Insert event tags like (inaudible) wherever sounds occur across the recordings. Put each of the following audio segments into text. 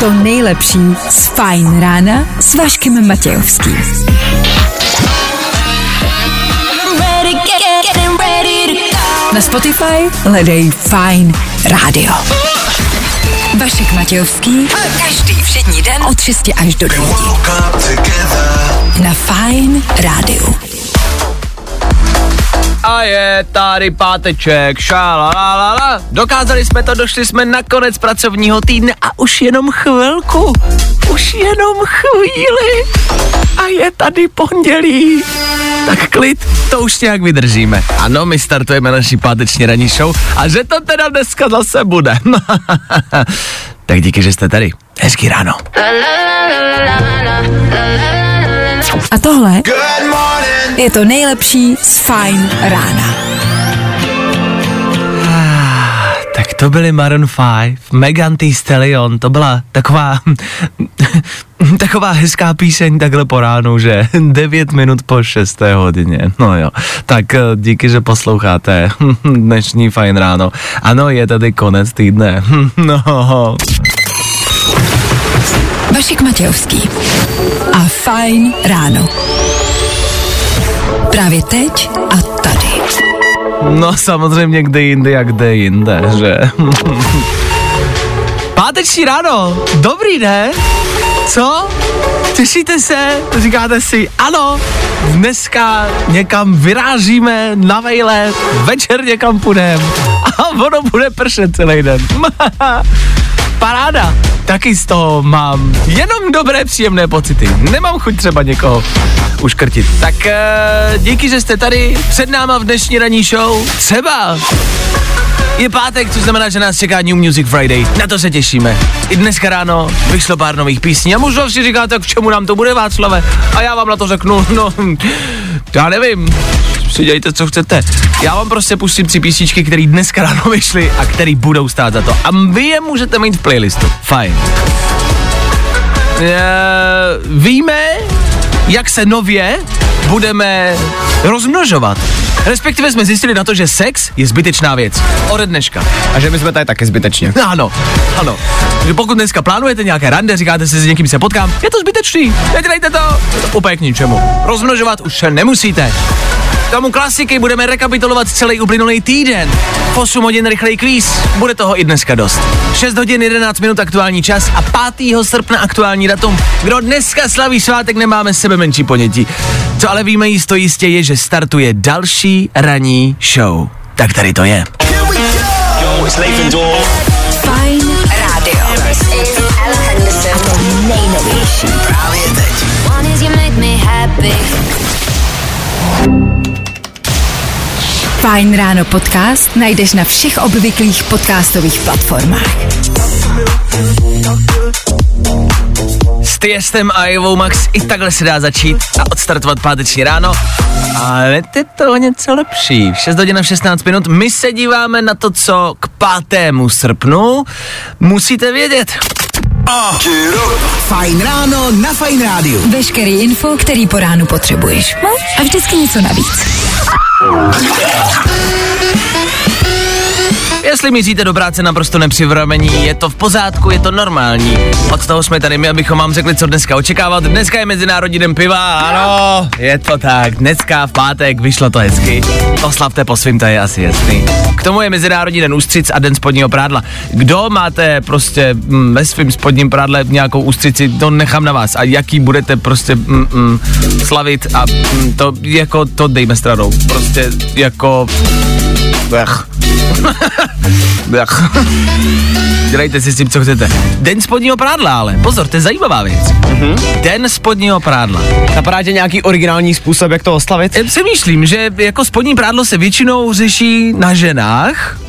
to nejlepší z Fajn rána s Vaškem Matějovským. I'm ready, get, get, getting ready to go. Na Spotify hledej Fine Radio. Vašek Matějovský. Každý všední den od 6 až do 9. Na Fine Radio. A je tady páteček, šalalala. Dokázali jsme to, došli jsme na konec pracovního týdne a už jenom chvilku, už jenom chvíli a je tady pondělí. Tak klid, to už nějak vydržíme. Ano, my startujeme naší páteční ranní show a že to teda dneska zase bude. (laughs) tak díky, že jste tady. Hezký ráno. A tohle je to nejlepší z Fine rána. Tak to byly Maroon 5, Megan Thee Stallion, to byla taková, (laughs) taková hezká píseň takhle po ránu, že (laughs) 9 minut po 6. hodině, no jo. Tak eh, díky, že posloucháte (laughs) dnešní fajn ráno. Ano, je tady konec týdne, no. Vašek Matějovský a Fine ráno. Právě teď a tady. No samozřejmě kde jinde, jak kde jinde, že? (laughs) Páteční ráno, dobrý den, co? Těšíte se? Říkáte si, ano, dneska někam vyrážíme na vejle, večer někam půjdem a ono bude pršet celý den. (laughs) Paráda, taky z toho mám jenom dobré příjemné pocity. Nemám chuť třeba někoho uškrtit. Tak uh, díky, že jste tady před náma v dnešní ranní show. Třeba je pátek, což znamená, že nás čeká New Music Friday. Na to se těšíme. I dneska ráno vyšlo pár nových písní a možná si říkáte, k čemu nám to bude Václave. A já vám na to řeknu, no, (laughs) já nevím, si dějte, co chcete. Já vám prostě pustím tři písničky, které dneska ráno vyšly a které budou stát za to. A vy je můžete mít v playlistu. Fajn. E, víme, jak se nově budeme rozmnožovat. Respektive jsme zjistili na to, že sex je zbytečná věc. Ode dneška. A že my jsme tady taky zbytečně. (laughs) Ano, ano. Že pokud dneska plánujete nějaké rande, říkáte si, s někým se potkám, je to zbytečný, nedělejte to. Úplně k ničemu. Rozmnožovat už nemusíte. Tomu klasiky budeme rekapitulovat celý uplynulý týden. 8 hodin rychlej kvíz, bude toho i dneska dost. 6 hodin 11 minut aktuální čas a 5. srpna aktuální datum. Kdo dneska slaví svátek, nemáme sebe menší ponětí. Co ale víme jisto jistě je, že startuje další ranní show. Tak tady to je. Fine Radio. A to nejnovější. One is you make me happy. Fajn ráno podcast najdeš na všech obvyklých podcastových platformách. S Tiestem a Evou Max i takhle se dá začít a odstartovat páteční ráno. Ale je to něco lepší. V 6 hodin a 16 minut my se díváme na to, co k 5. srpnu musíte vědět. Fajn ráno na Fajn rádiu. Veškerý info, který po ránu potřebuješ. No a vždycky něco navíc. Jestli míříte do práce naprosto nepřipravení, je to v pořádku, je to normální. Od toho jsme tady my, abychom vám řekli, co dneska očekávat. Dneska je Mezinárodní den piva, ano, je to tak. Dneska v pátek vyšlo to hezky. Oslavte po svým, to je asi jasný. K tomu je Mezinárodní den ústřic a den spodního prádla. Kdo máte prostě mm, ve svém spodním prádle nějakou ústřici, to nechám na vás. A jaký budete prostě mm, mm, slavit a mm, to jako to dejme stranou. Prostě jako... Ech. (laughs) Dělejte si s tím, co chcete. Den spodního prádla, ale pozor, to je zajímavá věc. Mm-hmm. Den spodního prádla. Napadá tě nějaký originální způsob, jak to oslavit? Já Přemýšlím, že jako spodní prádlo se většinou řeší na ženách,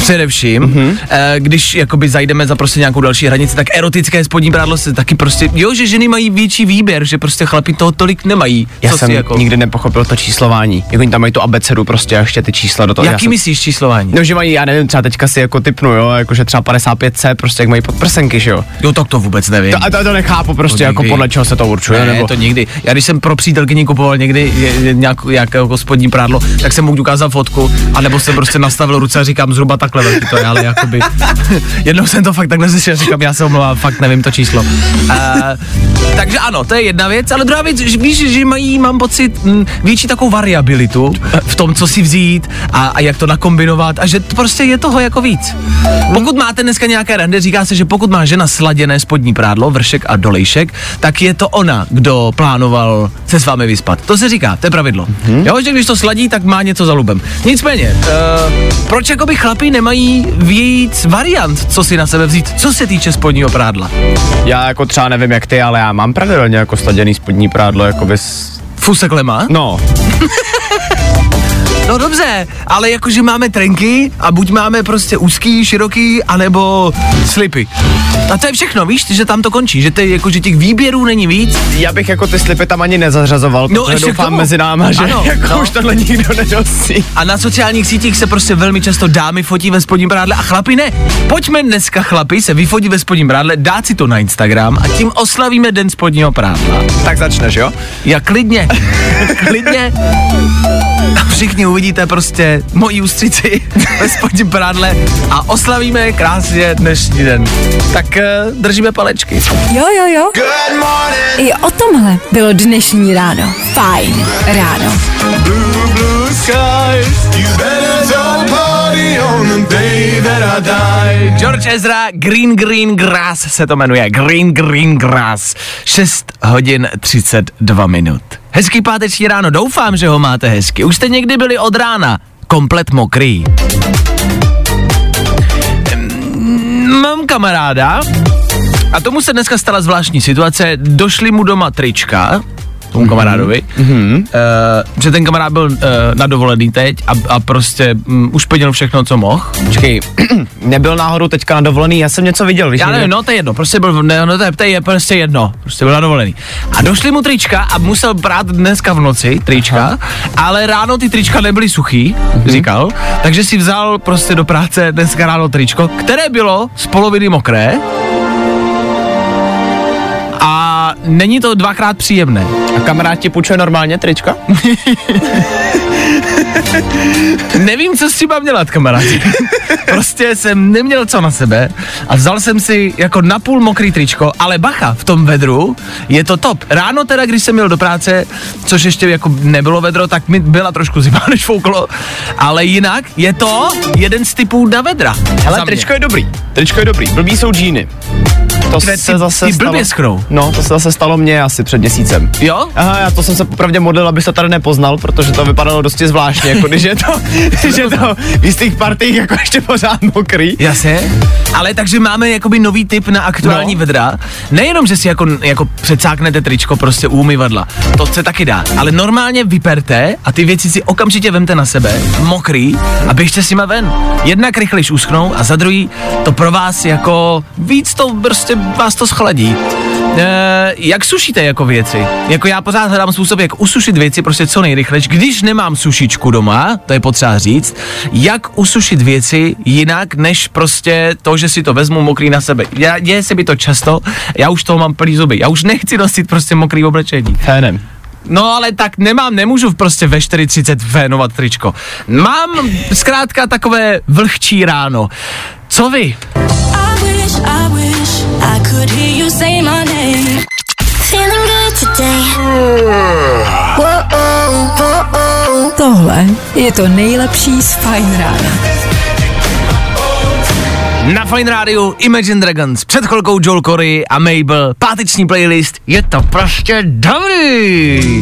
Především, mm-hmm. když jakoby zajdeme za prostě nějakou další hranici, tak erotické spodní prádlo se taky prostě, jo, že ženy mají větší výběr, že prostě chlapi toho tolik nemají. Já Co jsem si jako, nikdy nepochopil to číslování. Jako oni tam mají tu abecedu prostě a ještě ty čísla do toho. Jaký jsem- myslíš číslování? No, že mají, já nevím, třeba teďka si jako typnu, jo, jakože třeba 55C, prostě jak mají podprsenky, že jo. Jo, tak to vůbec nevím. To, a to, to nechápu prostě, To jako podle čeho se to určuje, ne, nebo... to nikdy. Já když jsem pro přítelkyni kupoval někdy je- je nějak, nějaké jako spodní prádlo, tak jsem mu ukázal fotku, anebo jsem prostě nastavil ruce a říkám zhruba takhle velký to je, ale jakoby, (laughs) jednou jsem to fakt takhle zjistil, říkám, já se omlouvám, fakt nevím to číslo. Uh, takže ano, to je jedna věc, ale druhá věc, že víš, že mají, mám pocit, m, větší takovou variabilitu v tom, co si vzít a, a jak to nakombinovat a že to prostě je toho jako víc. Pokud máte dneska nějaké rande, říká se, že pokud má žena sladěné spodní prádlo, vršek a dolejšek, tak je to ona, kdo plánoval se s vámi vyspat. To se říká, to je pravidlo. Hmm. Jo, že když to sladí, tak má něco za lubem. Nicméně, uh, proč jakoby chlapi nemají víc variant, co si na sebe vzít, co se týče spodního prádla? Já jako třeba nevím jak ty, ale já mám pravidelně jako sladěný spodní prádlo, jako bys... Fusekle má? No, (laughs) No dobře, ale jakože máme trenky a buď máme prostě úzký, široký, anebo slipy. A to je všechno, víš, že tam to končí, že, ty, jako, že těch výběrů není víc. já bych jako ty slipy tam ani nezařazoval, No, protože doufám tomu. mezi náma, že Ano, jako no. už tohle nikdo nenosí. A na sociálních sítích se prostě velmi často dámy fotí ve spodním prádle a chlapi ne. Pojďme dneska chlapi se vyfotit ve spodním prádle, dát si to na Instagram a tím oslavíme den spodního prádla. Tak začneš, jo? Já klidně, (laughs) klidně. A všichni uvidíte prostě moji ústřici (laughs) ve spodním prádle a oslavíme krásně dnešní den. Tak uh, držíme palečky. Jo, jo, jo. I o tomhle bylo dnešní ráno. Fajn ráno. George Ezra, Green Green Grass se to jmenuje, Green Green Grass. 6 hodin 32 minut. Hezký páteční ráno, doufám, že ho máte hezky. Už jste někdy byli od rána komplet mokrý. Mm, Mám kamaráda a tomu se dneska stala zvláštní situace. Došli mu doma trička, tomu kamarádovi, mm-hmm. uh, že ten kamarád byl uh, na dovolený teď a, a prostě um, už plnil všechno, co mohl. Počkej, (clears throat) nebyl náhodou teďka na dovolený, já jsem něco viděl, víš? Já nevím, no to je jedno, prostě byl, ne, no to je, to je prostě jedno, prostě byl na dovolený. A došli mu trička a musel brát dneska v noci trička, Aha. ale ráno ty trička nebyly suchý, mm-hmm. říkal, takže si vzal prostě do práce dneska ráno tričko, které bylo z poloviny mokré a není to dvakrát příjemné. A kamarád ti půjčuje normálně trička? (laughs) Nevím, co s tím mám dělat, kamarádi. (laughs) prostě jsem neměl co na sebe a vzal jsem si jako napůl mokrý tričko, ale bacha, v tom vedru je to top. Ráno teda, když jsem měl do práce, což ještě jako nebylo vedro, tak mi byla trošku zima, (laughs) než fouklo, ale jinak je to jeden z typů na vedra. Hele, mě. tričko je dobrý, tričko je dobrý, blbý jsou džíny. To Tvé- se ty- zase ty stalo... blbě schnou. No, to se zase stalo mně asi před měsícem. Jo? Aha, já to jsem se popravdě modlil, aby se tady nepoznal, protože to vypadalo dosti zvláštně, jako když je to, (laughs) když je to v jistých partiích jako ještě pořád mokrý. Jasně, ale takže máme jakoby nový typ na aktuální no. Vedra. Nejenom, že si jako, jako předsáknete tričko prostě u umyvadla, to se taky dá, ale normálně vyperte a ty věci si okamžitě vemte na sebe, mokrý a běžte s nima ven. Jednak rychlejš uschnou a za druhý to pro vás jako víc to prostě vás to schladí. E, jak sušíte jako věci? Jako já pořád hledám způsob, jak usušit věci prostě co nejrychleji. Když nemám sušičku doma, to je potřeba říct, jak usušit věci jinak, než prostě to, že si to vezmu mokrý na sebe. Já, děje se mi to často, já už toho mám plný zuby. Já už nechci nosit prostě mokrý oblečení. Fénem. No ale tak nemám, nemůžu prostě ve 4.30 fénovat tričko. Mám zkrátka takové vlhčí ráno. Co vy? I wish, I wish I could hear you say my name. Feeling good today. Whoa, whoa, Tohle je to nejlepší z Fajn rána. Na Fine Radio Imagine Dragons, před chvilkou Joel Corey a Mabel, páteční playlist, je to prostě dobrý.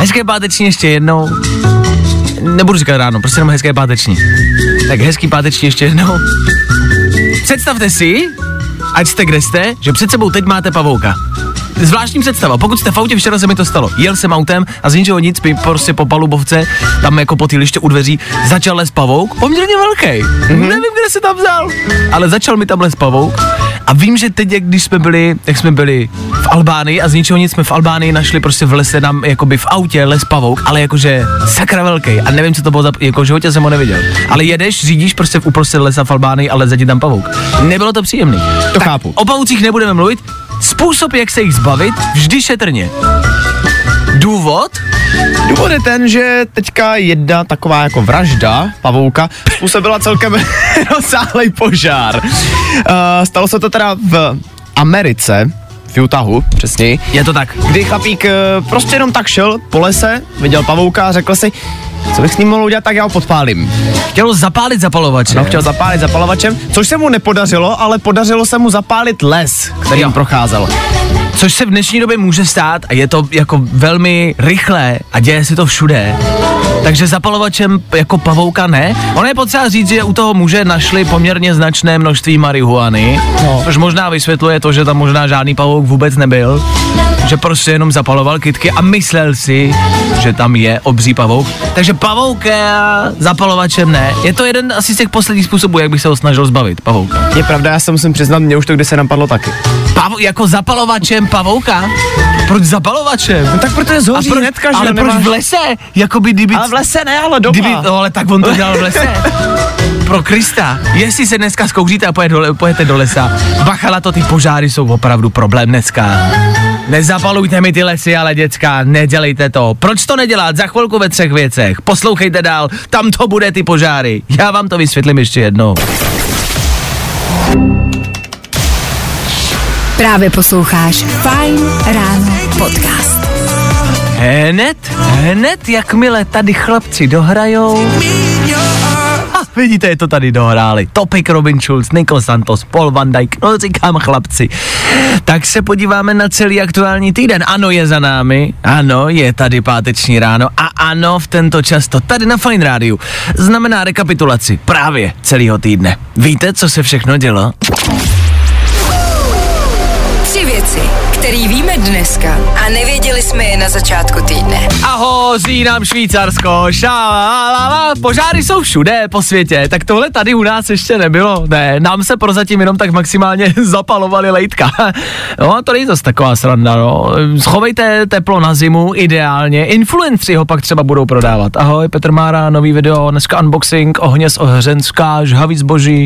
Hezké páteční ještě jednou. Nebudu říkat ráno, prostě jenom hezké páteční. Tak hezký páteční ještě jednou. Představte si, ať jste kde jste, že před sebou teď máte pavouka. zvláštní představa. Pokud jste v autě, včera se mi to stalo. Jel jsem autem a z ničeho nic, mi prostě po palubovce, tam jako po týliště u dveří, začal les pavouk, poměrně velký. Mm-hmm. Nevím, kde se tam vzal, ale začal mi tam les pavouk. A vím, že teď, jak když jsme byli, jak jsme byli v Albánii a z ničeho nic jsme v Albánii našli prostě v lese nám, jakoby v autě les pavouk, ale jakože sakra velký. A nevím, co to bylo za, jako v životě jsem ho neviděl. Ale jedeš, řídíš prostě v uprostřed lesa v Albánii, ale zadí tam pavouk. Nebylo to příjemný. To tak, chápu. O pavoucích nebudeme mluvit. Způsob, jak se jich zbavit, vždy šetrně. Důvod? Důvod je ten, že teďka jedna taková jako vražda pavouka způsobila celkem (laughs) rozsáhlý požár. Uh, stalo se to teda v Americe, v Utahu, přesněji. Je to tak. Kdy chlapík uh, prostě jenom tak šel po lese, viděl pavouka a řekl si, co bych s ním mohl udělat, tak já ho podpálím. Chtěl zapálit zapalovače. No, chtěl zapálit zapalovačem, což se mu nepodařilo, ale podařilo se mu zapálit les, kterým Jo. procházel. Což se v dnešní době může stát a je to jako velmi rychlé a děje se to všude. Takže zapalovačem jako pavouka ne. Ono je potřeba říct, že u toho muže našli poměrně značné množství marihuany, no. což možná vysvětluje to, že tam možná žádný pavouk vůbec nebyl. Že prostě jenom zapaloval kytky a myslel si, že tam je obří pavouk. Takže pavouka zapalovačem ne. Je to jeden asi z těch posledních způsobů, jak bych se ho snažil zbavit, pavouka. Je pravda, já se musím přiznat, mě už to kdysi napadlo taky. Pavo, jako zapalovačem pavouka? Proč zapalovačem? No tak protože zhoří proč- hnedka, že ale jo, proč nemáš- v lese? Jakoby kdyby... Ale v lese ne, ale doma. kdyby, no, ale tak on to dělal v lese. (laughs) Pro Krista, jestli se dneska zkouříte a pojete do lesa, bacha na to, ty požáry jsou opravdu problém dneska. Nezapalujte mi ty lesy, ale děcka, nedělejte to. Proč to nedělat? Za chvilku ve třech věcech. Poslouchejte dál, tam to bude ty požáry. Já vám to vysvětlím ještě jednou. Právě posloucháš Fine Ráno podcast. Hned, hned, jakmile tady chlapci dohrajou, a vidíte, je to tady dohráli. Topik Robin Schulz, Nikol Santos, Paul Van Dijk, no říkám chlapci. Tak se podíváme na celý aktuální týden. Ano, je za námi, ano, je tady páteční ráno a ano, v tento čas to tady na Fine Rádiu znamená rekapitulaci právě celého týdne. Víte, co se všechno dělo? Které víme dneska a nevěděli jsme je na začátku týdne. A hoří nám Švýcarsko, šalala, požáry jsou všude po světě, tak tohle tady u nás ještě nebylo, ne, nám se prozatím jenom tak maximálně (laughs) zapalovali lejtka. (laughs) No a to není zase taková sranda, no. Schovejte teplo na zimu, ideálně, influencři ho pak třeba budou prodávat. Ahoj, Petr Mára, nový video, dneska unboxing, ohně z Ohřenská, žhavý zboží.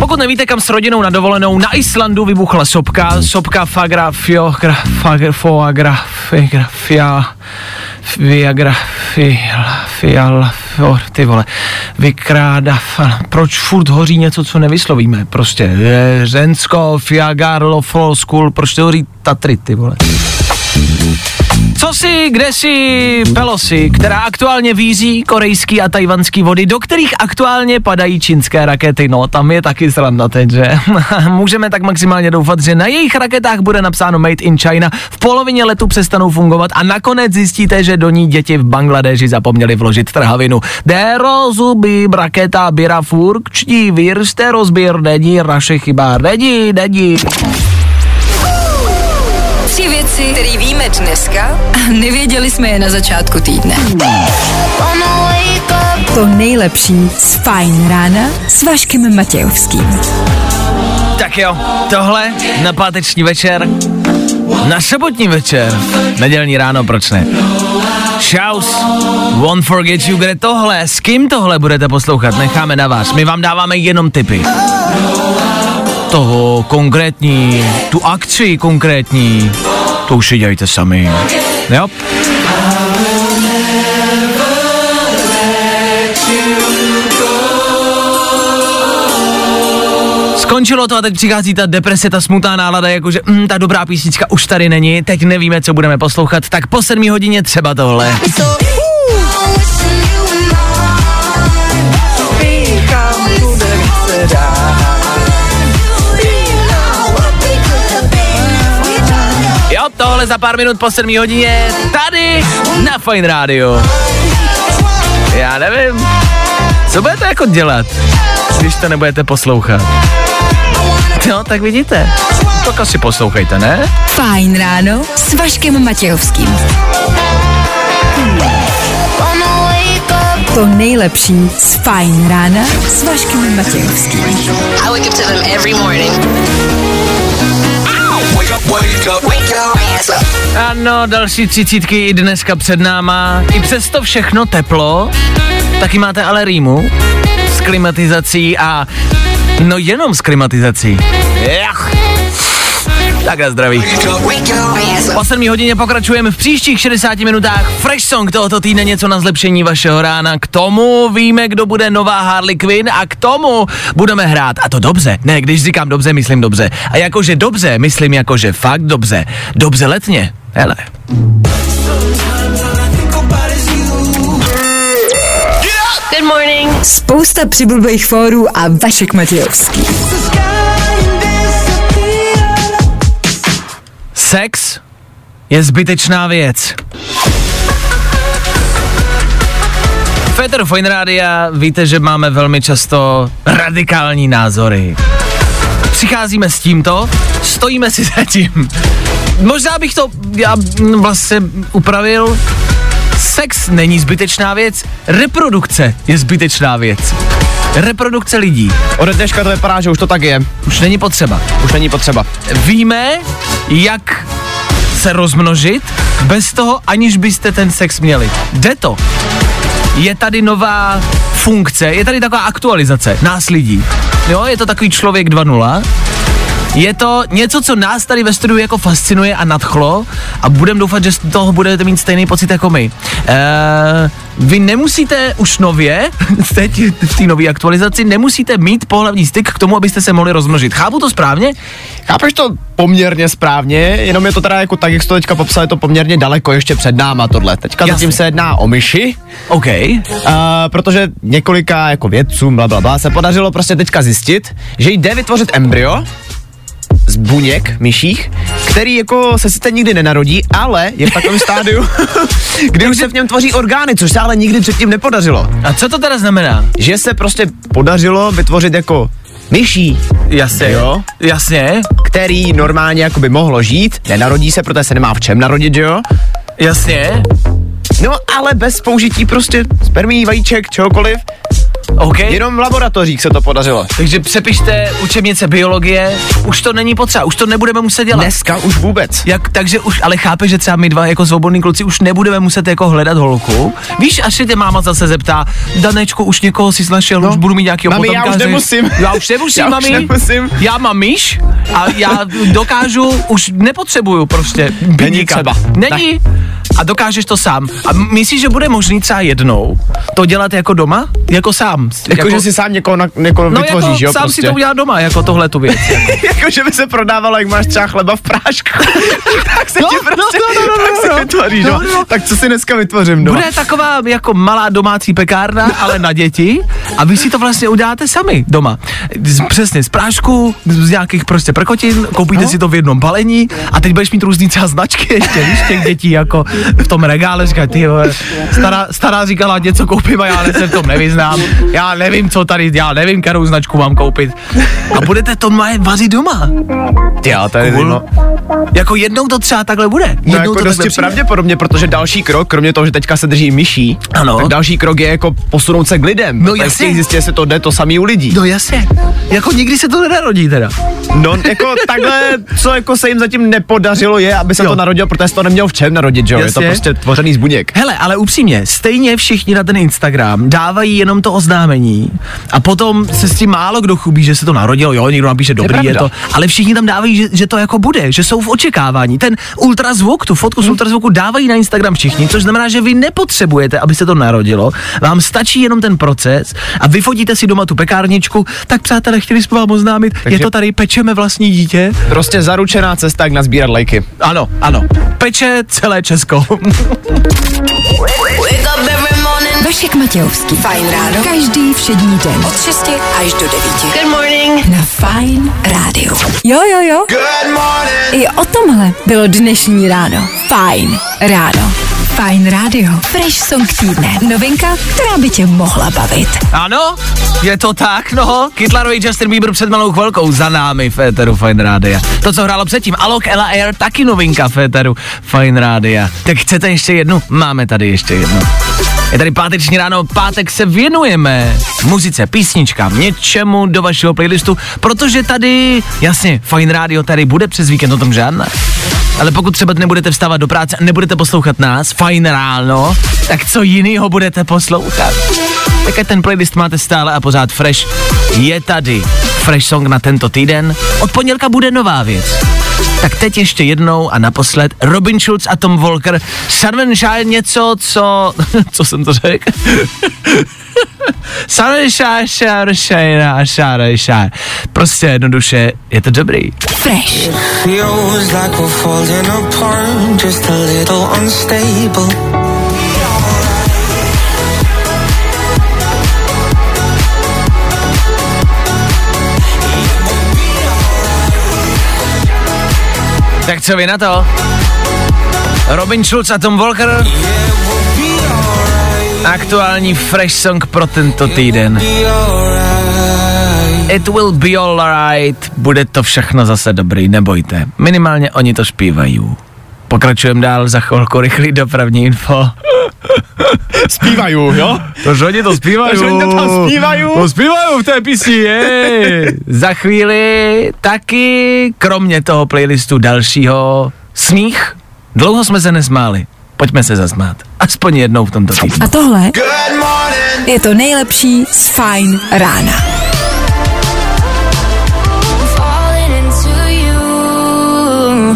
Pokud nevíte, kam s rodinou na dovolenou, na Islandu vybuchla sopka, sopka Fagrafio, gra, fagr, foagra, figrafia, Viagra, fiala, fiala, for, ty vole, vykráda, fa, proč furt hoří něco, co nevyslovíme, prostě, je, Řensko, Fiagarlo, Floskul, proč to hoří Tatry, ty vole. Co si, kde si Pelosi, která aktuálně vízí korejský a tajvanský vody, do kterých aktuálně padají čínské rakety. No, tam je taky sranda teď, že? (laughs) Můžeme tak maximálně doufat, že na jejich raketách bude napsáno Made in China, v polovině letu přestanou fungovat a nakonec zjistíte, že do ní děti v Bangladeži zapomněli vložit trhavinu. Dero zuby raketa bira furk, čtí vír, jste rozbír, není raše chyba, není, není. Tři věci, které víme dneska a (laughs) nevěděli jsme je na začátku týdne. To nejlepší z Fine rána s Vaškem Matějovským. Tak jo, tohle na páteční večer, na sobotní večer, nedělní ráno, proč ne? Shouse, Won't Forget You, kde tohle, s kým tohle budete poslouchat, necháme na vás, my vám dáváme jenom tipy. Toho konkrétní, tu akci konkrétní, to už si dělejte sami. Jo? Skončilo to a teď přichází ta deprese, ta smutná nálada, jakože mm, ta dobrá písnička už tady není, teď nevíme, co budeme poslouchat, tak po sedmí hodině třeba tohle. Tohle za pár minut po sedmí hodině, tady na Fine Radio. Já nevím, co budete jako dělat, když to nebudete poslouchat. No, tak vidíte. Tak asi poslouchejte, ne? Fajn ráno s Vaškem Matějovským. To nejlepší z Fajn rána s Vaškem Matějovským. I wake up to them every morning. Ano, další třicítky i dneska před náma. I přesto všechno teplo, taky máte ale rýmu s klimatizací a no jenom s klimatizací. Jach. Tak a zdraví. Po 7 hodině pokračujeme v příštích 60 minutách. Fresh song tohoto týdne něco na zlepšení vašeho rána. K tomu víme, kdo bude nová Harley Quinn a k tomu budeme hrát. A to dobře. Ne, když říkám dobře, myslím dobře. A jakože dobře, myslím jakože fakt dobře. Dobře letně. Hele. Good morning. Spousta přibulbých fórů a Vašek Matějovský. Sex je zbytečná věc. Féteru Fine Rádia víte, že máme velmi často radikální názory. Přicházíme s tímto, stojíme si za tím. Možná bych to já vlastně upravil. Sex není zbytečná věc, reprodukce je zbytečná věc. Reprodukce lidí Ode dneška to vypadá, že už to tak je. už není potřeba. Už není potřeba. Víme, jak se rozmnožit bez toho, aniž byste ten sex měli. Jde to. Je tady nová funkce, je tady taková aktualizace nás lidí. Jo, je to takový člověk 2.0. Je to něco, co nás tady ve studiu jako fascinuje a nadchlo a budem doufat, že z toho budete mít stejný pocit jako my. Eee, vy nemusíte už nově, (laughs) teď v té nové aktualizaci, nemusíte mít pohlavní styk k tomu, abyste se mohli rozmnožit. Chápu to správně? Chápeš to poměrně správně, jenom je to teda jako tak, jak jsi to teďka popsal, je to poměrně daleko ještě před náma tohle. Teďka Jasně. zatím se jedná o myši, OK. uh, protože několika jako vědcům, bla, bla, bla, se podařilo prostě teďka zjistit, že jde vytvořit embryo z buněk myších, který jako se sice nikdy nenarodí, ale je v takovém stádiu, (laughs) kdy už se v něm tvoří orgány, což se ale nikdy předtím nepodařilo. A co to teda znamená? Že se prostě podařilo vytvořit jako myší, Jasně. Jo. Jasně, který normálně jako by mohlo žít, nenarodí se, protože se nemá v čem narodit, jo? jasně. No ale bez použití prostě spermí, vajíček, čehokoliv, OK. jenom v laboratořích se to podařilo. Takže přepište učebnice biologie, už to není potřeba, už to nebudeme muset dělat. Dneska už vůbec. Jak, takže už, ale chápe, že třeba my dva jako svobodní kluci už nebudeme muset jako hledat holku. Víš, až se tě máma zase zeptá, Danečku, už někoho si našel, No. už budu mít nějakého Mami, já už nemusím. Já už nemusím, (laughs) Já už mami. nemusím. Já mám myš a já dokážu, už nepotřebuju prostě byníka. třeba. Není. A dokážeš to sám. A myslíš, že bude možný třeba jednou to dělat jako doma? Jako sám? Jako, že si sám někoho, na, někoho no vytvoříš, jako jo? sám prostě. si to udělat doma, jako tohle tu věc. Jako. (laughs) jako, že by se prodávalo, jak máš třeba chleba v prášku. (laughs) tak se No, ti no, prostě, no, no, no, tak si no. vytvoříš, no, no. Tak co si dneska vytvořím doma? Bude taková jako malá domácí pekárna, ale na děti a vy si to vlastně uděláte sami doma. Z, přesně z prášku, z nějakých prostě prkotin, koupíte No. si to v jednom balení a teď budeš mít různý třeba značky ještě, víš, těch dětí jako v tom regále, říkají, ty stará, stará říkala, něco koupím a já se v tom nevyznám, já nevím, co tady, já nevím, kterou značku mám koupit. A budete to vařit doma. Já, je Cool. no, Jako jednou to třeba takhle bude. Jednou No jako to dosti pravděpodobně, protože další krok, kromě toho, že teďka se drží myší, Ano. tak další krok je jako posunout se k lidem. No jasně. zjistit, jestli to jde to samý u lidí. No jasně, jako nikdy se to nenarodí teda. No jako takhle, co jako se jim zatím nepodařilo je, aby se Jo. to narodilo, protože to nemělo v čem narodit, že jo? Je to Jasně. prostě tvořený z buněk. Hele, ale upřímně, stejně všichni na ten Instagram dávají jenom to oznámení a potom se s tím málo kdo chubí, že se to narodilo, jo, někdo napíše dobrý, je, pravda. to, ale všichni tam dávají, že, že to jako bude, že jsou v očekávání. Ten ultrazvuk, tu fotku z ultrazvuku dávají na Instagram všichni, což znamená, že vy nepotřebujete, aby se to narodilo, vám stačí jenom ten proces a vyfotíte si doma tu pekárničku, tak přátelé, chtěli jsme vám oznámit, je Takže- to tady, pečeme vlastní dítě. Prostě zaručená cesta, jak nazbírat lajky. Ano, ano, peče celé Česko. Wake up every morning. Vašek Matějovský. Fajn ráno. Každý všední den. Od 6 až do 9. Good morning. Na Fajn rádiu. Jo, jo, jo. I o tomhle bylo dnešní ráno. Fajn ráno. Fajn Radio. Fresh Song týdne. Novinka, která by tě mohla bavit. Ano, je to tak, no. Kytlarový Justin Bieber před malou chvilkou za námi v Féteru Fine Rádia. To, co hrálo předtím, Alok Ella Air, taky novinka Féteru Fine Rádia. Tak chcete ještě jednu? Máme tady ještě jednu. Je tady páteční ráno, pátek se věnujeme muzice, písničkám, něčemu do vašeho playlistu, protože tady, jasně, Fine Radio tady bude přes víkend, o tom žádná. Ale pokud třeba nebudete vstávat do práce a nebudete poslouchat nás, fajn ráno, tak co jinýho budete poslouchat? Tak ten playlist máte stále a pořád fresh. Je tady fresh song na tento týden. Od pondělka bude nová věc. Tak teď ještě jednou a naposled Robin Schulz a Tom Walker. Sunshine něco, co... (laughs) co jsem to řekl? Sunshine, sunshine, sunshine. Prostě jednoduše je to dobrý. Fresh. Feels like we're falling apart, just a little unstable. Tak co vy na to? Robin Schulz a Tom Walker. Aktuální fresh song pro tento týden. It will be alright. Bude to všechno zase dobrý, nebojte. Minimálně oni to zpívají. Pokračujeme dál za chvilku rychlý dopravní info. Zpívají, jo? To, že oni to zpívají. To, že oni to tam zpívají. To zpívají v té písni, je. Za chvíli taky, kromě toho playlistu dalšího, smích. Dlouho jsme se nesmáli. Pojďme se zasmát. Aspoň jednou v tomto týdnu. A tohle je to nejlepší z Fajn rána.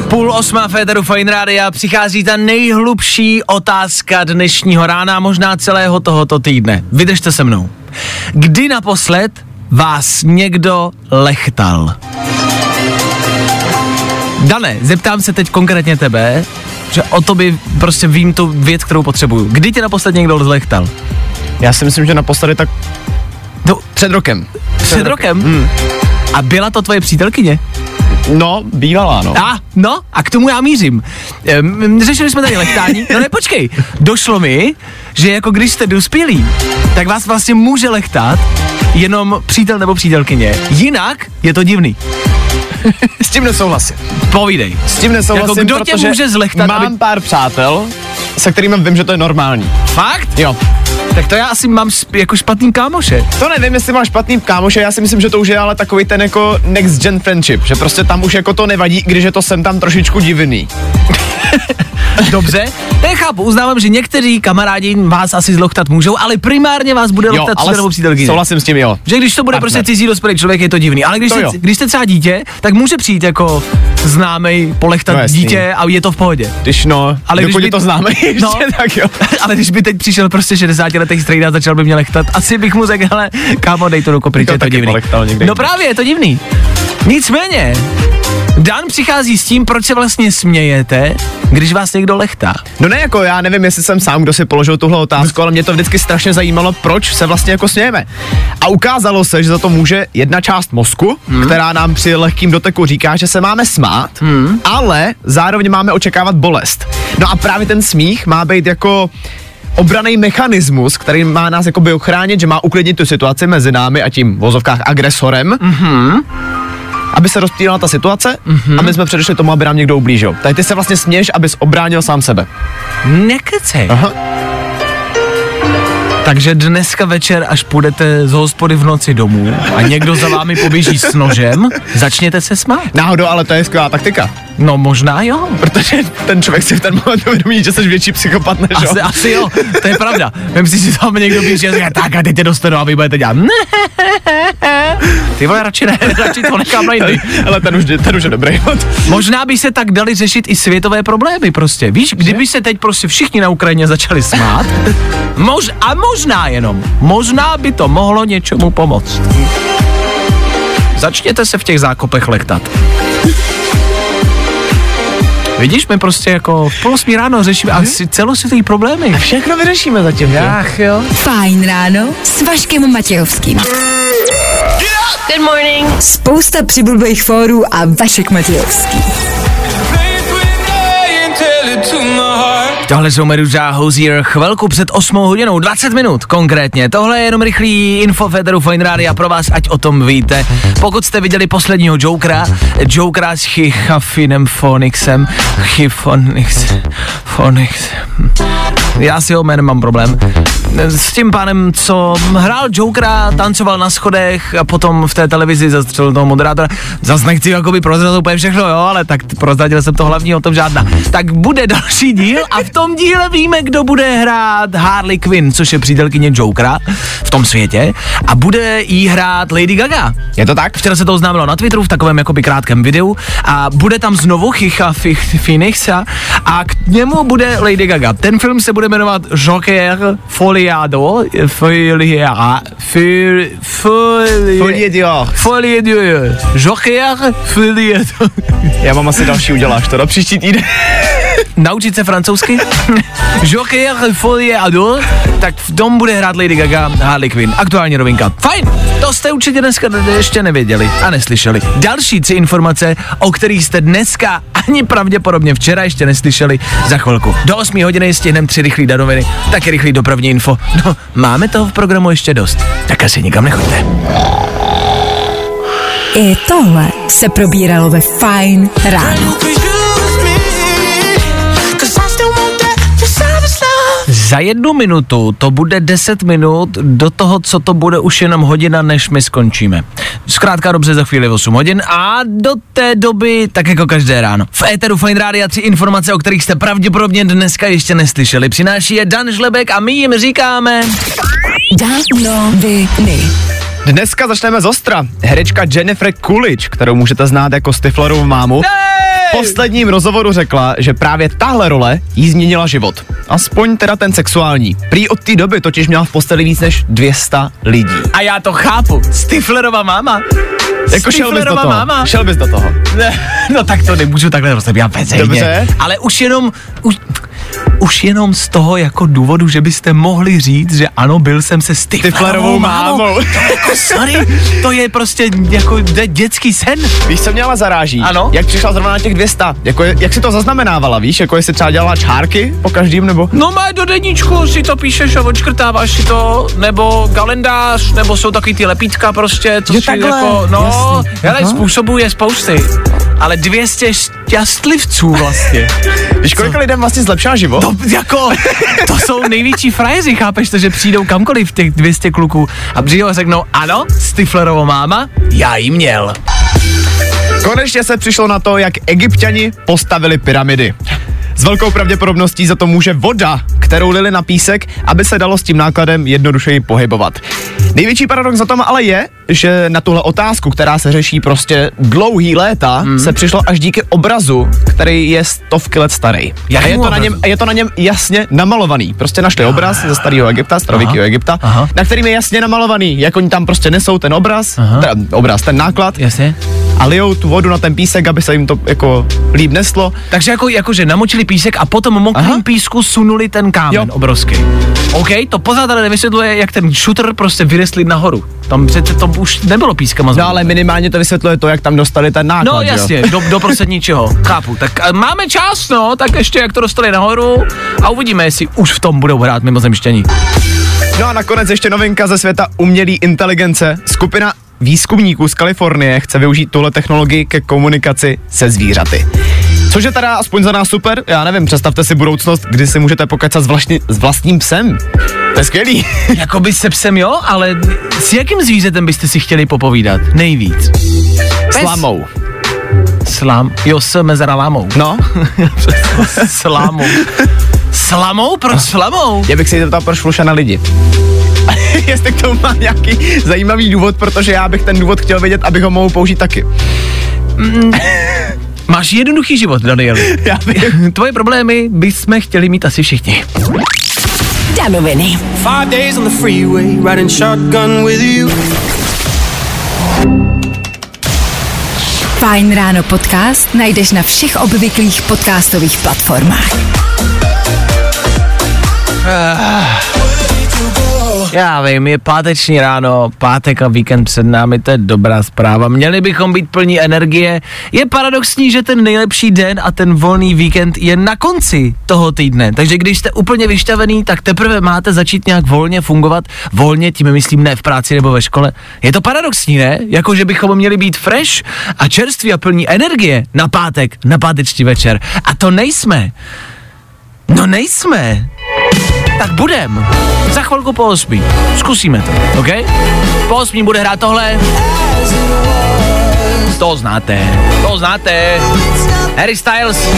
Půl osmá Féteru Fine Rádia přichází ta nejhlubší otázka dnešního rána, možná celého tohoto týdne. Vydržte se mnou. Kdy naposled vás někdo lechtal? Dane, zeptám se teď konkrétně tebe, že o to by prostě vím tu věc, kterou potřebuju. Kdy tě naposled někdo lechtal? Já si myslím, že naposledy tak No, před rokem. před rokem? Hmm. A byla to tvoje přítelkyně? No, bývalá, no. A, no, a k tomu já mířím. Ehm, řešili jsme tady lechtání. No ne, počkej. Došlo mi, že jako když jste dospělí, tak vás vlastně může lechtat jenom přítel nebo přítelkyně. Jinak je to divný. S tím nesouhlasím. Povídej. S tím nesouhlasím, Jako kdo tě může zlechtat, Mám aby- pár přátel, se kterými vím, že to je normální. Fakt? Jo. Tak to já asi mám sp- jako špatný kámoše. To nevím, jestli máš špatný kámoše, já si myslím, že to už je ale takový ten jako next gen friendship, že prostě tam už jako to nevadí, když je to sem tam trošičku divný. (laughs) Dobře, to je chápu, uznávám, že někteří kamarádi vás asi zlochtat můžou, ale primárně vás bude Jo, lechtat přítel nebo přítelkyně. souhlasím s tím, jo. Že když to bude Partner. prostě cizí dospělý člověk, je to divný. Ale když, To jste, když jste třeba dítě, tak může přijít jako známej polechtat No jasný. dítě a je to v pohodě. Když no, Ale když by- to známe (laughs) ještě, No. tak jo. (laughs) Ale když by teď přišel prostě 60 letý strejda a začal by mě lechtat, asi bych mu řekl, hele, kámo, dej to do kopryče, To je to divný. No právě, je to divný. Nicméně, Dan přichází s tím, proč se vlastně smějete, když vás někdo lechtá. No ne, jako já nevím, jestli jsem sám, kdo si položil tuhle otázku, ale mě to vždycky strašně zajímalo, proč se vlastně jako smějeme. A ukázalo se, že za to může jedna část mozku, hmm. která nám při lehkým doteku říká, že se máme smát, hmm. ale zároveň máme očekávat bolest. No a právě ten smích má být jako obraný mechanismus, který má nás jakoby ochránit, že má uklidnit tu situaci mezi námi a tím v vozovkách agresorem. Mm-hmm. Aby se rozptýlila ta situace mm-hmm. a my jsme předešli tomu, aby nám někdo ublížil. Tady ty se vlastně směješ, abys obránil sám sebe. Nekecej. Aha. Takže dneska večer, až půjdete z hospody v noci domů a někdo za vámi poběží s nožem, začněte se smát. Náhodou, ale to je skvělá taktika. No možná jo. Protože ten člověk si v ten moment uvědomí, že jsi větší psychopat než Asi, on. asi jo, to je pravda. Vem si, že tam někdo běží a říká, tak a teď tě dostanu a vy budete dělat. Ne. (laughs) Ty vole, radši ne, radši to nechám na jindy. (laughs) Ale ten už, ten už je dobrý. Možná by se tak dali řešit i světové problémy prostě. Víš, kdyby se teď prostě všichni na Ukrajině začali smát, mož, a možná jenom, možná by to mohlo něčemu pomoct. Začněte se v těch zákopech lektat. Vidíš, my prostě jako v půl osmí ráno řešíme asi celosvětové problémy. Všechno vyřešíme zatím? Ach jo. Fajn ráno s Vaškem Matějovským. Good morning. Spousta přibulbých fórů a Vašek Matějovský. Tohle jsou Meduza Hozier chvilku před 8 hodinou, 20 minut konkrétně. Tohle je jenom rychlý info Federu Fine Radio pro vás, ať o tom víte. Pokud jste viděli posledního Jokera, Jokera s Chichafinem Fonixem, Chifonix, Fonix, já si ho jménem mám problém. S tím pánem, co hrál Jokera, tancoval na schodech a potom v té televizi zastřelil toho moderátora. Zas nechci jakoby prozradit úplně všechno, jo, ale tak prozradil jsem to hlavní, o tom žádná. Tak bude další díl a v tom díle víme, kdo bude hrát Harley Quinn, což je přítelkyně Jokera v tom světě a bude jí hrát Lady Gaga. Je to tak? Včera se to oznámilo na Twitteru v takovém jakoby krátkém videu a bude tam znovu Chicha Phoenixa a k němu bude Lady Gaga. Ten film se bude jmenovat Joker Foliado, Folia, Folie, Folie Dior. Folie Dior. Joker Foliado. Já mám asi další, uděláš to do příští týden. Naučit se francouzsky? (laughs) Joker Folie Ador, tak v tom bude hrát Lady Gaga Harley Quinn. Aktuální rovinka. Fajn, to jste určitě dneska ještě nevěděli a neslyšeli. Další tři informace, o kterých jste dneska ani pravděpodobně včera ještě neslyšeli za chvilku. Do 8 hodiny stihneme tři rychlý danoviny, taky rychlý dopravní info. No, máme toho v programu ještě dost, tak asi nikam nechoďte. I tohle se probíralo ve Fine ráno. Za jednu minutu to bude 10 minut do toho, co to bude už jenom hodina, než my skončíme. Zkrátka dobře za chvíli 8 hodin a do té doby, tak jako každé ráno. V éteru Fine Radio tři informace, o kterých jste pravděpodobně dneska ještě neslyšeli. Přináší je Dan Žlebek a my jim říkáme... Danoviny. Dneska začneme z ostra. Herečka Jennifer Coolidge, kterou můžete znát jako Stiflerovu mámu, v posledním rozhovoru řekla, že právě tahle role jí změnila život. Aspoň teda ten sexuální. Prý od té doby totiž měla v posteli víc než 200 lidí. A já to chápu. Stiflerova máma. Jako šel bys do toho. máma. Šel bys do toho. Ne, (laughs) no tak to nemůžu takhle rozebírat veřejně. Dobře. Ale už jenom, už, už jenom z toho jako důvodu, že byste mohli říct, že ano, byl jsem se Stiflerovou Stiflerovou mámou. mámou. To jako, sorry, to je prostě jako dětský sen. Víš, co mě ale zaráží? Ano? Jak přišla zrovna na těch 200? Jako, je- jak si to zaznamenávala, víš? Jako jestli třeba dělala čárky po každým, nebo? No má do deníčku si to píšeš a odškrtáváš si to, nebo kalendář, nebo jsou takový ty lepítka prostě, co Jo, si takhle, jako, no, jasný. hele, Aha. způsobů je spousty, ale 200 šťastlivců vlastně. Víš, kolika lidem vlastně zlepšila život? To jako, to jsou největší frajeři, chápeš to, že přijdou kamkoliv těch 200 kluků a přijdou a řeknou, ano, Stiflerovo máma, já jí měl. Konečně se přišlo na to, jak egyptiani postavili pyramidy. S velkou pravděpodobností za to může voda, kterou lili na písek, aby se dalo s tím nákladem jednodušeji pohybovat. Největší paradox za tom ale je, že na tuhle otázku, která se řeší prostě dlouhý léta, hmm. se přišlo až díky obrazu, který je stovky let starý. A je to, na něm, je to na něm jasně namalovaný. Prostě našli obraz ze starého Egypta, starověkého Egypta, Aha. na kterým je jasně namalovaný, jak oni tam prostě nesou ten obraz, teda obraz, ten náklad, Jasně. a lijou tu vodu na ten písek, aby se jim to jako líp neslo. Takže jako, jakože namočili písek a potom mokrým Aha. písku sunuli ten kámen Jo. obrovský. OK, to pořád ale nevysvětluje, jak ten shooter prostě vyrestli nahoru. Tam přece to už nebylo pískama. No ale minimálně to vysvětluje to, jak tam dostali ten náklad, No že jo? jasně, do, do prostě ničeho, chápu. Tak a máme čas, no, tak ještě jak to dostali nahoru a uvidíme, jestli už v tom budou hrát mimozemštění. No a nakonec ještě novinka ze světa umělé inteligence. Skupina výzkumníků z Kalifornie chce využít tuhle technologii ke komunikaci se zvířaty. Což je teda aspoň za nás super, já nevím, představte si budoucnost, kdy si můžete pokecat s, vlastní, s vlastním psem. To je skvělý. (laughs) Jakoby se psem jo, ale s jakým zvířetem byste si chtěli popovídat? Nejvíc. Pes? Slamou. Slam, jo, s mezera lámou. No, (laughs) Slámou. Slamou? Proč slamou? já bych se jí zeptal, proč fluša na lidi. (laughs) Jestli k tomu má nějaký zajímavý důvod, protože já bych ten důvod chtěl vědět, abych ho mohl použít taky. Máš jednoduchý život, Daniel. (laughs) Já vím. Tvoje problémy bychom chtěli mít asi všichni. Danoviny. Five days on the freeway, riding shotgun with you. Fajn ráno podcast najdeš na všech obvyklých podcastových platformách. Já vím, je páteční ráno, pátek a víkend před námi, to je dobrá zpráva. Měli bychom být plní energie. Je paradoxní, že ten nejlepší den a ten volný víkend je na konci toho týdne. Takže když jste úplně vyštavený, tak teprve máte začít nějak volně fungovat. Volně, tím myslím ne v práci nebo ve škole. Je to paradoxní, ne? Jako, že bychom měli být fresh a čerství a plní energie na pátek, na páteční večer. A to nejsme. No nejsme. Tak budem. Za chvilku po osmí. Zkusíme to, OK? Po osmí bude hrát tohle. To znáte, to znáte. Harry Styles,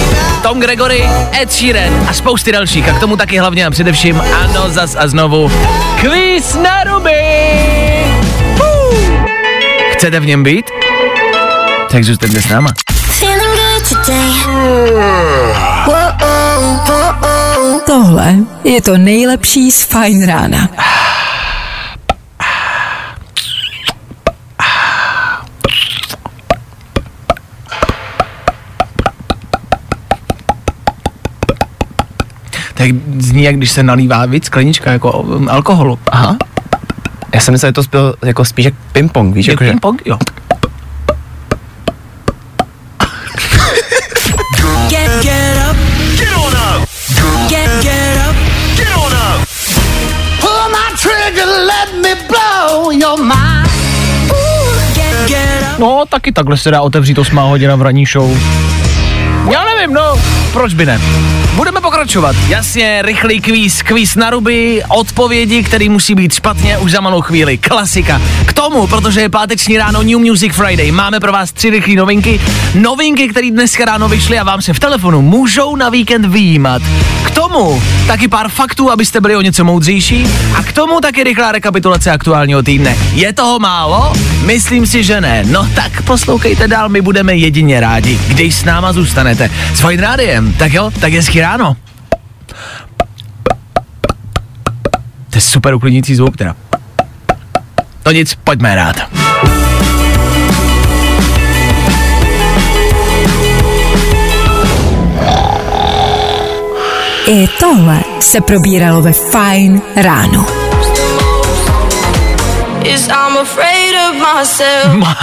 Tom Gregory, Ed Sheeran a spousty dalších. A k tomu taky hlavně a především, ano, zas a znovu, kvíz na ruby. Uh. Chcete v něm být? Tak zůstaňte s náma. Feeling good today. Tohle je to nejlepší z Fine rána. Tak zní, jak když se nalívá víc sklenička jako um, alkoholu. Aha. Já jsem myslel, že to spěl jako spíš jak ping-pong, víš, Je jakože. ping-pong? Jo. No, taky takhle se dá otevřít osmá hodina v ranní show. Já nevím, no, proč by ne? Budeme pokračovat. Jasně, rychlý kvíz, kvíz na ruby, odpovědi, který musí být špatně už za malou chvíli. Klasika. K tomu, protože je páteční ráno New Music Friday, máme pro vás tři rychlé novinky. Novinky, které dneska ráno vyšly a vám se v telefonu můžou na víkend vyjímat. K tomu taky pár faktů, abyste byli o něco moudřejší. A k tomu taky rychlá rekapitulace aktuálního týdne. Je toho málo? Myslím si, že ne. No tak poslouchejte dál, my budeme jedině rádi, když s náma zůstanete. S Fajn rádiem. Tak jo, tak hezký ráno. To je super uklidnící zvuk teda. No nic, pojďme rád. I tohle se probíralo ve Fine ráno. Is I'm afraid of myself.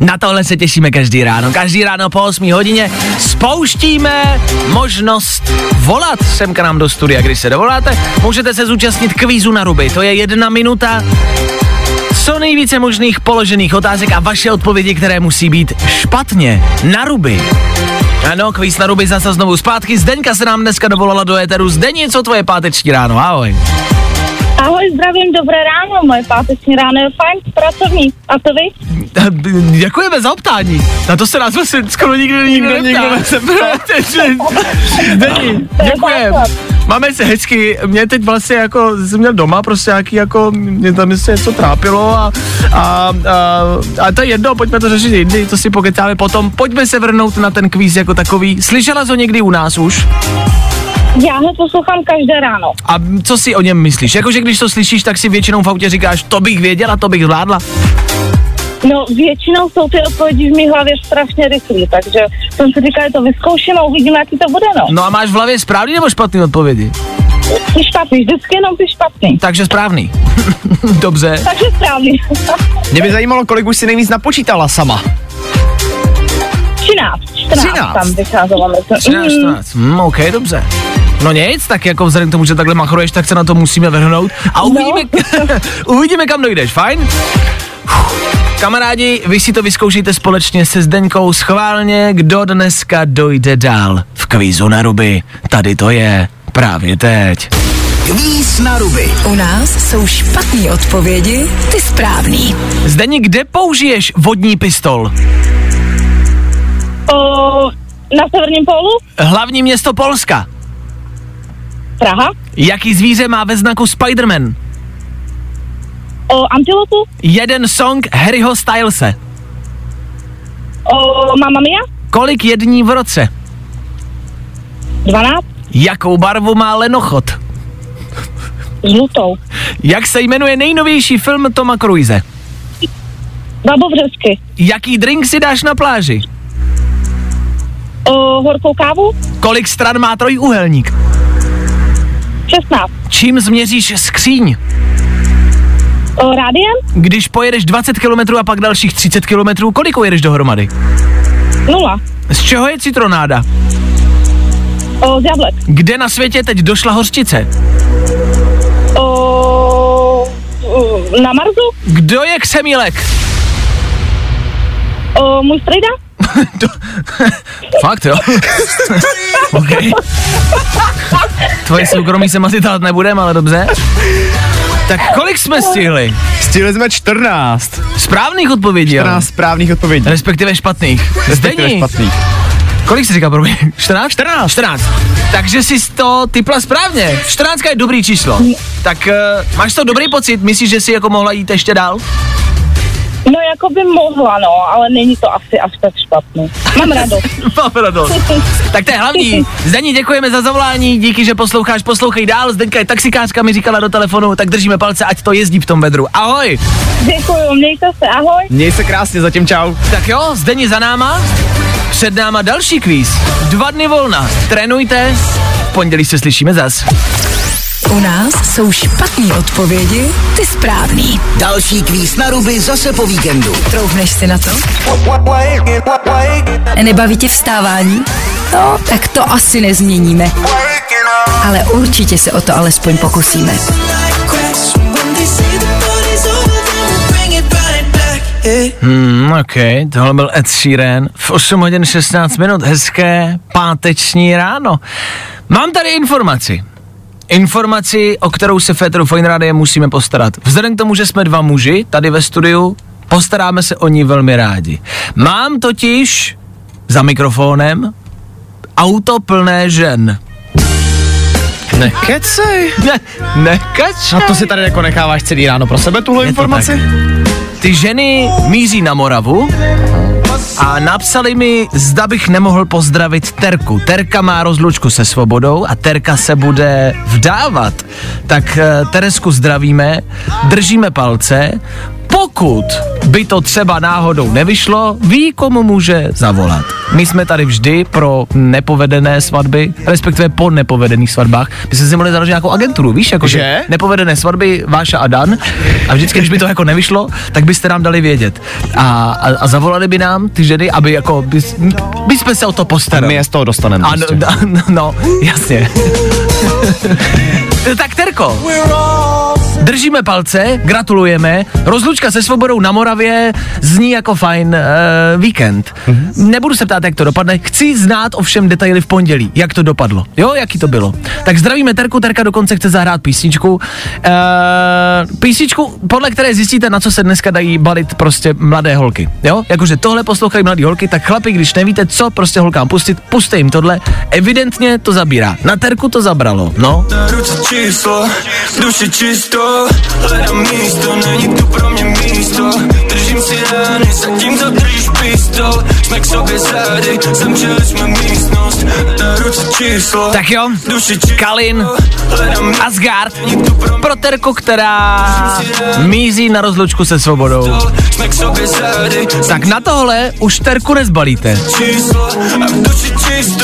(laughs) Na tohle se těšíme každý ráno. Každý ráno po 8 hodině spouštíme možnost volat sem k nám do studia. Když se dovoláte, můžete se zúčastnit kvízu na ruby. To je jedna minuta co nejvíce možných položených otázek a vaše odpovědi, které musí být špatně. Na ruby. Ano, kvíz na ruby zase znovu zpátky. Zdeňka se nám dneska dovolala do éteru. Zdeně, co tvoje páteční ráno? Ahoj. Ahoj, zdravím, dobré ráno, moje páteční ráno je fajn, pracovní. A to vy? Děkujeme za optání. Na to se nás vlastně skoro nikdo nikdo, Nikdo nikdo neptá. Zdení, (laughs) děkujem. Máme se hezky, mě teď vlastně jako, jsem měl doma prostě nějaký jako, mě tam se něco trápilo a, a, a, a to je jedno, pojďme to řešit jindy, to si pokecáme potom. Pojďme se vrhnout na ten kvíz jako takový. Slyšela jsi ho někdy u nás už? Já ho poslouchám každé ráno. A co si o něm myslíš? Jakože když to slyšíš, tak si většinou v autě říkáš, to bych věděla, to bych zvládla. No, většinou jsou ty odpovědi v mé hlavě strašně rychlé, takže jsem si říkala, že to vyzkouším a uvidíme, jaký to bude, no. No a máš v hlavě správný nebo špatný odpovědi? Ty špatný, vždycky jenom ty špatný. Takže správný. (laughs) Dobře. Takže správný. Mě by zajímalo, kolik už si nejvíc napočítala sama. 13, 14 13. tam vycházelo. myslím. 13, Mm, 14. Hmm, OK, dobře. No nic, tak jako vzhledem k tomu, že takhle machruješ, tak se na to musíme vrhnout a uvidíme, (laughs) uvidíme kam dojdeš, fajn? Kamarádi, vy si to vyzkoušejte společně se Zdeňkou schválně, kdo dneska dojde dál v kvízu na ruby. Tady to je právě teď. Kvíz na ruby. U nás jsou špatné odpovědi, ty správný. Zdeni, kde použiješ vodní pistol? o, na severním pólu? Hlavní město Polska. Praha. Jaký zvíře má ve znaku Spider-Man? O, antilopu? Jeden song Harryho Stylese. O, Mamma Mia? Kolik je dní v roce? 12. Jakou barvu má lenochod? Žlutou. Jak se jmenuje nejnovější film Toma Cruise? Babovřesky. Jaký drink si dáš na pláži? O, horkou kávu? Kolik stran má trojúhelník? 16. Čím změříš skříň? O, rádiem? Když pojedeš 20 km a pak dalších 30 km, kolik jedeš dohromady? Nula. Z čeho je citronáda? O, z jablek. Kde na světě teď došla hořčice? O, na Marsu? Kdo je ksemílek? O, můj strejda? (laughs) Fakt jo? (laughs) OK. Tvoje soukromí se asi tát nebudem, ale dobře. Tak kolik jsme stihli? Stihli jsme 14. Správných odpovědí, ale. 14 správných odpovědí. Respektive špatných. Respektive Zdení, špatných. kolik jsi říkal pro mě? 14? 14. 14. Takže jsi to typla správně. 14 je dobrý číslo. Tak uh, máš to dobrý pocit? Myslíš, že jsi jako mohla jít ještě dál? No, jako by mohla, no, ale není to asi až tak špatný. Mám (laughs) radost. Mám radost. Tak to je hlavní. (laughs) Zdení, děkujeme za zavolání, díky, že posloucháš, poslouchej dál. Zdenka je taxikářka, mi říkala do telefonu, tak držíme palce, ať to jezdí v tom vedru. Ahoj. Děkuju, mějte se, ahoj. Měj se krásně, zatím čau. Tak jo, Zdení za náma. Před náma další kvíz. Dva dny volna. Trénujte. V pondělí se slyšíme zas. U nás jsou špatné odpovědi, ty správný. Další kvíz na ruby zase po víkendu. Troufneš si na to? Nebaví tě vstávání? No, tak to asi nezměníme. Ale určitě se o to alespoň pokusíme. Hmm, ok, tohle byl Ed Sheeran v 8 hodin 16 minut, hezké páteční ráno. Mám tady informaci. Informaci, o kterou se Féteru Fine musíme postarat. Vzhledem k tomu, že jsme dva muži tady ve studiu, postaráme se o ní velmi rádi. Mám totiž za mikrofonem auto plné žen. Kecej. Ne, nekač. A to si tady jako necháváš celý ráno pro sebe, tuhle Je informaci? Ty ženy míří na Moravu a napsali mi, zda bych nemohl pozdravit Terku. Terka má rozlučku se svobodou a Terka se bude vdávat. Tak eh, Teresku zdravíme, držíme palce. Pokud by to třeba náhodou nevyšlo, ví, komu může zavolat. My jsme tady vždy pro nepovedené svatby, respektive po nepovedených svatbách. My jsme si mohli založit nějakou agenturu, víš, jako že? Že? nepovedené svatby Váša a Dan a vždycky, když by to jako nevyšlo, tak byste nám dali vědět. A, a, a zavolali by nám ty ženy, aby jako, by, by jsme se o to postarali. My je z toho dostaneme. Ano, prostě. da, (laughs) no, no, jasně. (laughs) tak Terko, držíme palce, gratulujeme. Rozlučka se svobodou na Moravě zní jako fajn uh, víkend. Mm-hmm. Nebudu se ptát, jak to dopadne. Chci znát ovšem detaily v pondělí, jak to dopadlo. Jo, jaký to bylo. Tak zdravíme Terku, Terka dokonce chce zahrát písničku. Uh, písničku, podle které zjistíte, na co se dneska dají balit prostě mladé holky. Jo, jakože tohle poslouchají mladí holky, tak chlapi, když nevíte, co prostě holkám pustit, puste jim tohle. Evidentně to zabírá. Na Terku to zabralo, no. Ruce číslo, duši čisto Hledám místo, není tu pro mě místo. Držím si rány, zatímco držíš pistol. Jsme k sobě zády, zamčili jsme místnost. Na ruce číslo, Tak jo, Kalin, Asgard, pro Terku, která mízí na rozlučku se svobodou. Tak na tohle už Terku nezbalíte.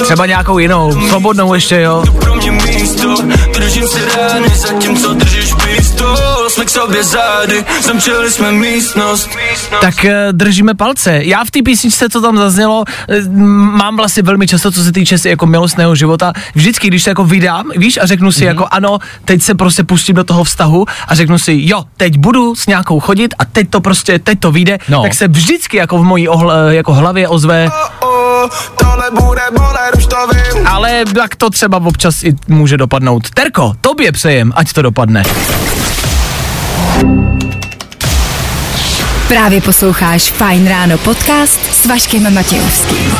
Třeba nějakou jinou, svobodnou ještě, jo. Držím si rány, zatímco držíš pistol Jsme k sobě zády, zamčili jsme místnost Tak eh, držíme palce. Já v té písničce, co tam zaznělo, eh, mám vlastně velmi často, co se týče si jako milostného života. Vždycky, když se jako vydám, víš, a řeknu si mm-hmm. jako ano, teď se prostě pustím do toho vztahu a řeknu si, jo, teď budu s nějakou chodit a teď to prostě, teď to vyjde, No. tak se vždycky jako v mojí ohl, jako hlavě ozve, oh, tohle bude bolet, už to vím ale tak to třeba občas i může dopadnout. Terko, tobě přejem, ať to dopadne. Právě posloucháš Fine Ráno podcast s Vaškem Matějovským.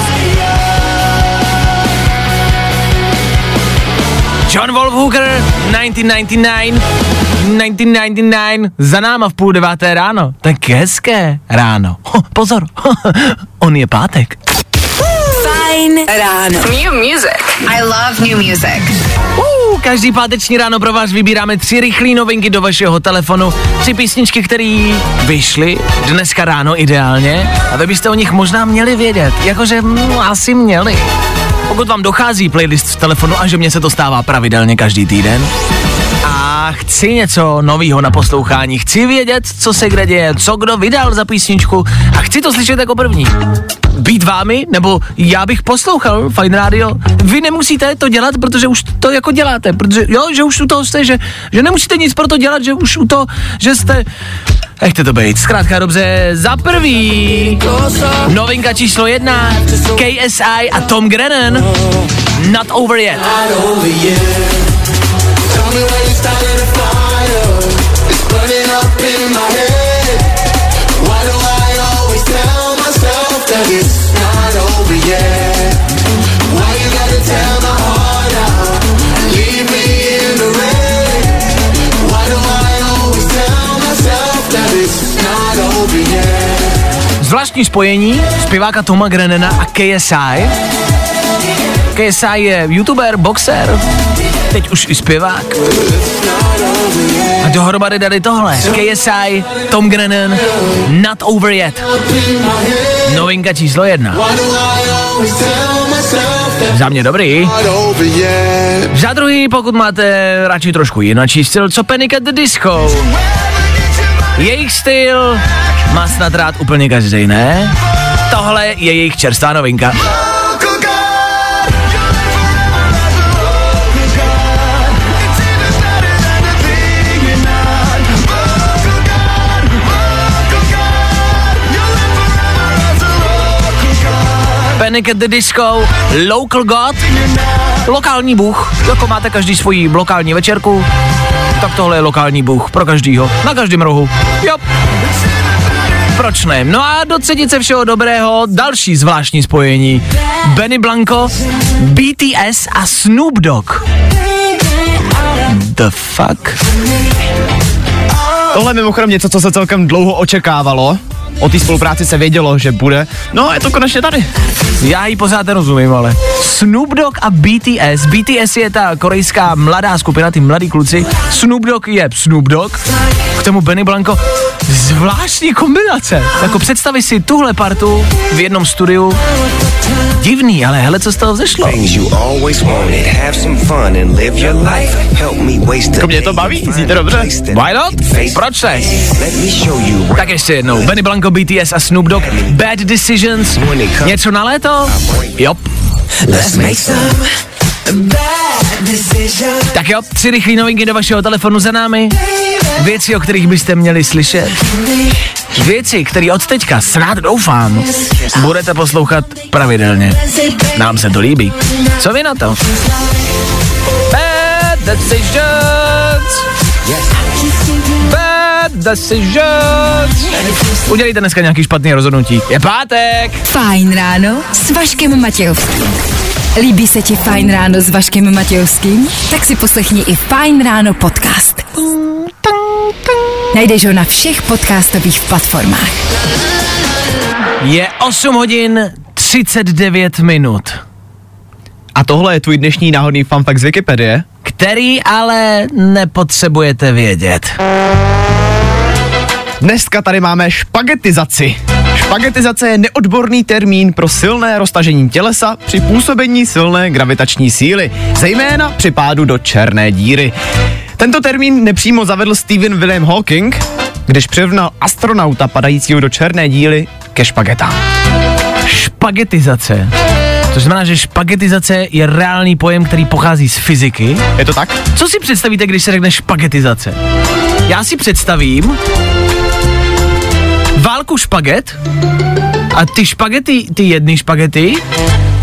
John Wolfhooker, 1999, 1999, za náma v půl deváté ráno. Tak hezké ráno. Ho, pozor, (laughs) on je pátek. Fine Ráno. New music. I love new music. Uh, každý páteční ráno pro vás vybíráme tři rychlé novinky do vašeho telefonu. Tři písničky, které vyšly dneska ráno ideálně a vy byste o nich možná měli vědět. Jakože mm, asi měli. Pokud vám dochází playlist v telefonu a že mě se to stává pravidelně každý týden, chci něco nového na poslouchání, chci vědět, co se kde děje, co kdo vydal za písničku a chci to slyšet jako první. Být vámi, nebo já bych poslouchal Fine Radio, vy nemusíte to dělat, protože už to jako děláte, protože jo, že už u toho jste, že, že nemusíte nic pro to dělat, že už u toho, že jste Nechte to být. Zkrátka dobře, za prvý novinka číslo jedna KSI a Tom Grennan Not Over Yet. Zvláštní spojení zpěváka Toma Grennena a KSI. KSI je youtuber, boxer, teď už i zpěvák. A dohromady dali tohle. KSI, Tom Grennan, Not Over Yet. Novinka číslo jedna. Za mě dobrý. Za druhý, pokud máte radši trošku jiný styl, co Panic at the Disco. Jejich styl má snad rád úplně každý, ne? Tohle je jejich čerstvá novinka. Panic at the Disco, Local God, lokální bůh, jako máte každý svoji lokální večerku, tak tohle je lokální bůh pro každýho, na každém rohu. Jo. Proč ne? No a do třetice všeho dobrého další zvláštní spojení. Benny Blanco, BTS a Snoop Dogg. The fuck? Tohle je mimochodem něco, co se celkem dlouho očekávalo. O té spolupráci se vědělo, že bude. No je to konečně tady. Já ji pořád nerozumím, ale. Snoop Dogg a BTS. BTS je ta korejská mladá skupina, ty mladí kluci. Snoop Dogg je Snoop Dogg. K tomu Benny Blanco. Zvláštní kombinace. Jako představi si tuhle partu v jednom studiu. Divný, ale hele, co z toho vzešlo. Jako mě to baví, zníte dobře. Why not? Proč ne? Tak ještě jednou. Benny Blanco, BTS a Snoop Dogg. Bad Decisions. Něco na léto? Jop. Tak jo, tři rychlé novinky do vašeho telefonu za námi. Věci, o kterých byste měli slyšet. Věci, které od teďka, snad doufám, budete poslouchat pravidelně. Nám se to líbí. Co vy na to? Bad decisions. Bad decisions. Udělejte dneska nějaký špatný rozhodnutí. Je pátek. Fajn ráno s Vaškem Matějovským. Líbí se ti Fajn ráno s Vaškem Matějovským? Tak si poslechni i Fajn ráno podcast. Najdeš ho na všech podcastových platformách. Je 8 hodin 39 minut. A tohle je tvůj dnešní náhodný fun fact z Wikipedie. Který ale nepotřebujete vědět. Dneska tady máme špagetizaci. Špagetizace je neodborný termín pro silné roztažení tělesa při působení silné gravitační síly, zejména při pádu do černé díry. Tento termín nepřímo zavedl Stephen William Hawking, když přirovnal astronauta padajícího do černé díry ke špagetám. Špagetizace. To znamená, že špagetizace je reálný pojem, který pochází z fyziky. Je to tak? Co si představíte, když se řekne špagetizace? Já si představím válku špaget a ty špagety, ty jedny špagety,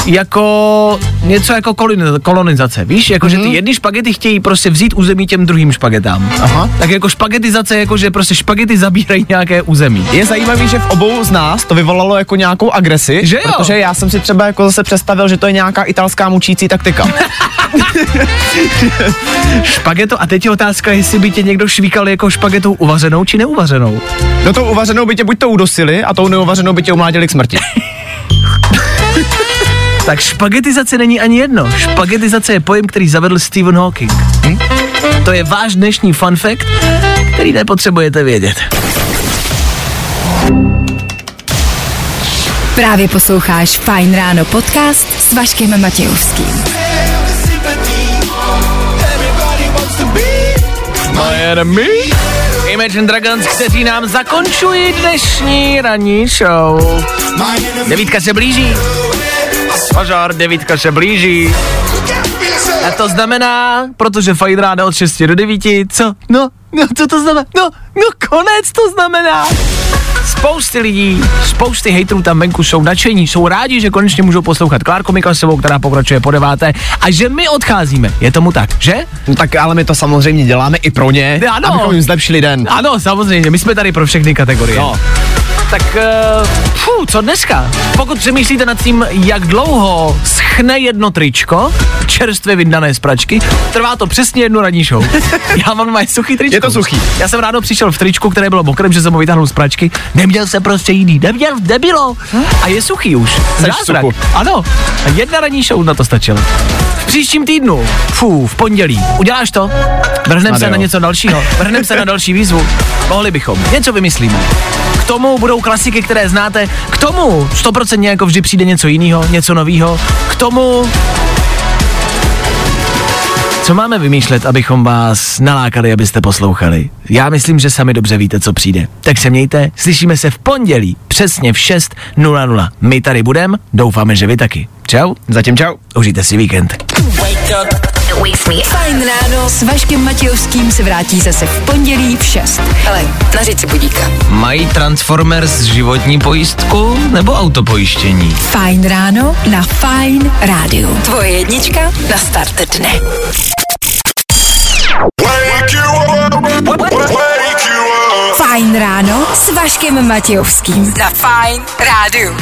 jako něco jako koloni- kolonizace, víš? Jako, mm-hmm. že ty jedny špagety chtějí prostě vzít území těm druhým špagetám. Aha. Tak jako špagetizace, jako že prostě špagety zabírají nějaké území. Je zajímavý, že v obou z nás to vyvolalo jako nějakou agresi, Že jo? protože já jsem si třeba jako zase představil, že to je nějaká italská mučící taktika. (laughs) (laughs) Špageto, a teď je otázka, jestli by tě někdo švíkal jako špagetou uvařenou či neuvařenou. No tou uvařenou by tě buď to udosili a tou neuvařenou by tě umládili k smrti. (laughs) Tak špagetizace není ani jedno. Špagetizace je pojem, který zavedl Stephen Hawking. Hm? To je váš dnešní fun fact, který nepotřebujete vědět. Právě posloucháš Fajn ráno podcast s Vaškem Matějovským. Miami. Imagine Dragons, kteří nám zakončují dnešní ranní show. Devítka se blíží. Pozor, devítka se blíží. A to znamená, protože Fajn ráda od 6 do 9, co? No, no, co to znamená? No, no konec to znamená. Spousty lidí, spousty hejtrů tam venku jsou nadšení, jsou rádi, že konečně můžou poslouchat Klárku Miklasovou, která pokračuje po deváté a že my odcházíme. Je tomu tak, že? No tak ale my to samozřejmě děláme i pro ně, Ano. abychom jim zlepšili den. Ano, samozřejmě, my jsme tady pro všechny kategorie. No. Tak, uh, fů, co dneska? Pokud přemýšlíte nad tím, jak dlouho schne jedno tričko, čerstvě vyndané z pračky, trvá to přesně jednu ranní show. (laughs) Já mám moje suchý tričko. Je to suchý. Já jsem ráno přišel v tričku, které bylo mokré, že jsem ho vytáhnul z pračky. Neměl jsem prostě jiný, neměl, nebylo. A je suchý už. Zázrak. Ano, a jedna ranní show na to stačila. V příštím týdnu, fů, v pondělí, uděláš to? Vrhneme se na něco dalšího, vrhneme se na další výzvu. Mohli bychom, něco vymyslíme. K tomu budou klasiky, které znáte, k tomu 100% jako vždy přijde něco jiného, něco nového. K tomu co máme vymýšlet, abychom vás nalákali, abyste poslouchali? Já myslím, že sami dobře víte, co přijde. Tak se mějte, slyšíme se v pondělí, přesně v 6.00. My tady budeme, doufáme, že vy taky. Čau, Zatím čau. užijte si víkend. Fajn ráno s Vaškem Matějovským se vrátí zase v pondělí v 6. Ale na říci budíka. Mají Transformers životní pojistku nebo autopojištění? Fajn ráno na Fajn rádiu. Tvoje jednička na start dne. Fajn ráno s Vaškem Matějovským. Na Fajn rádiu.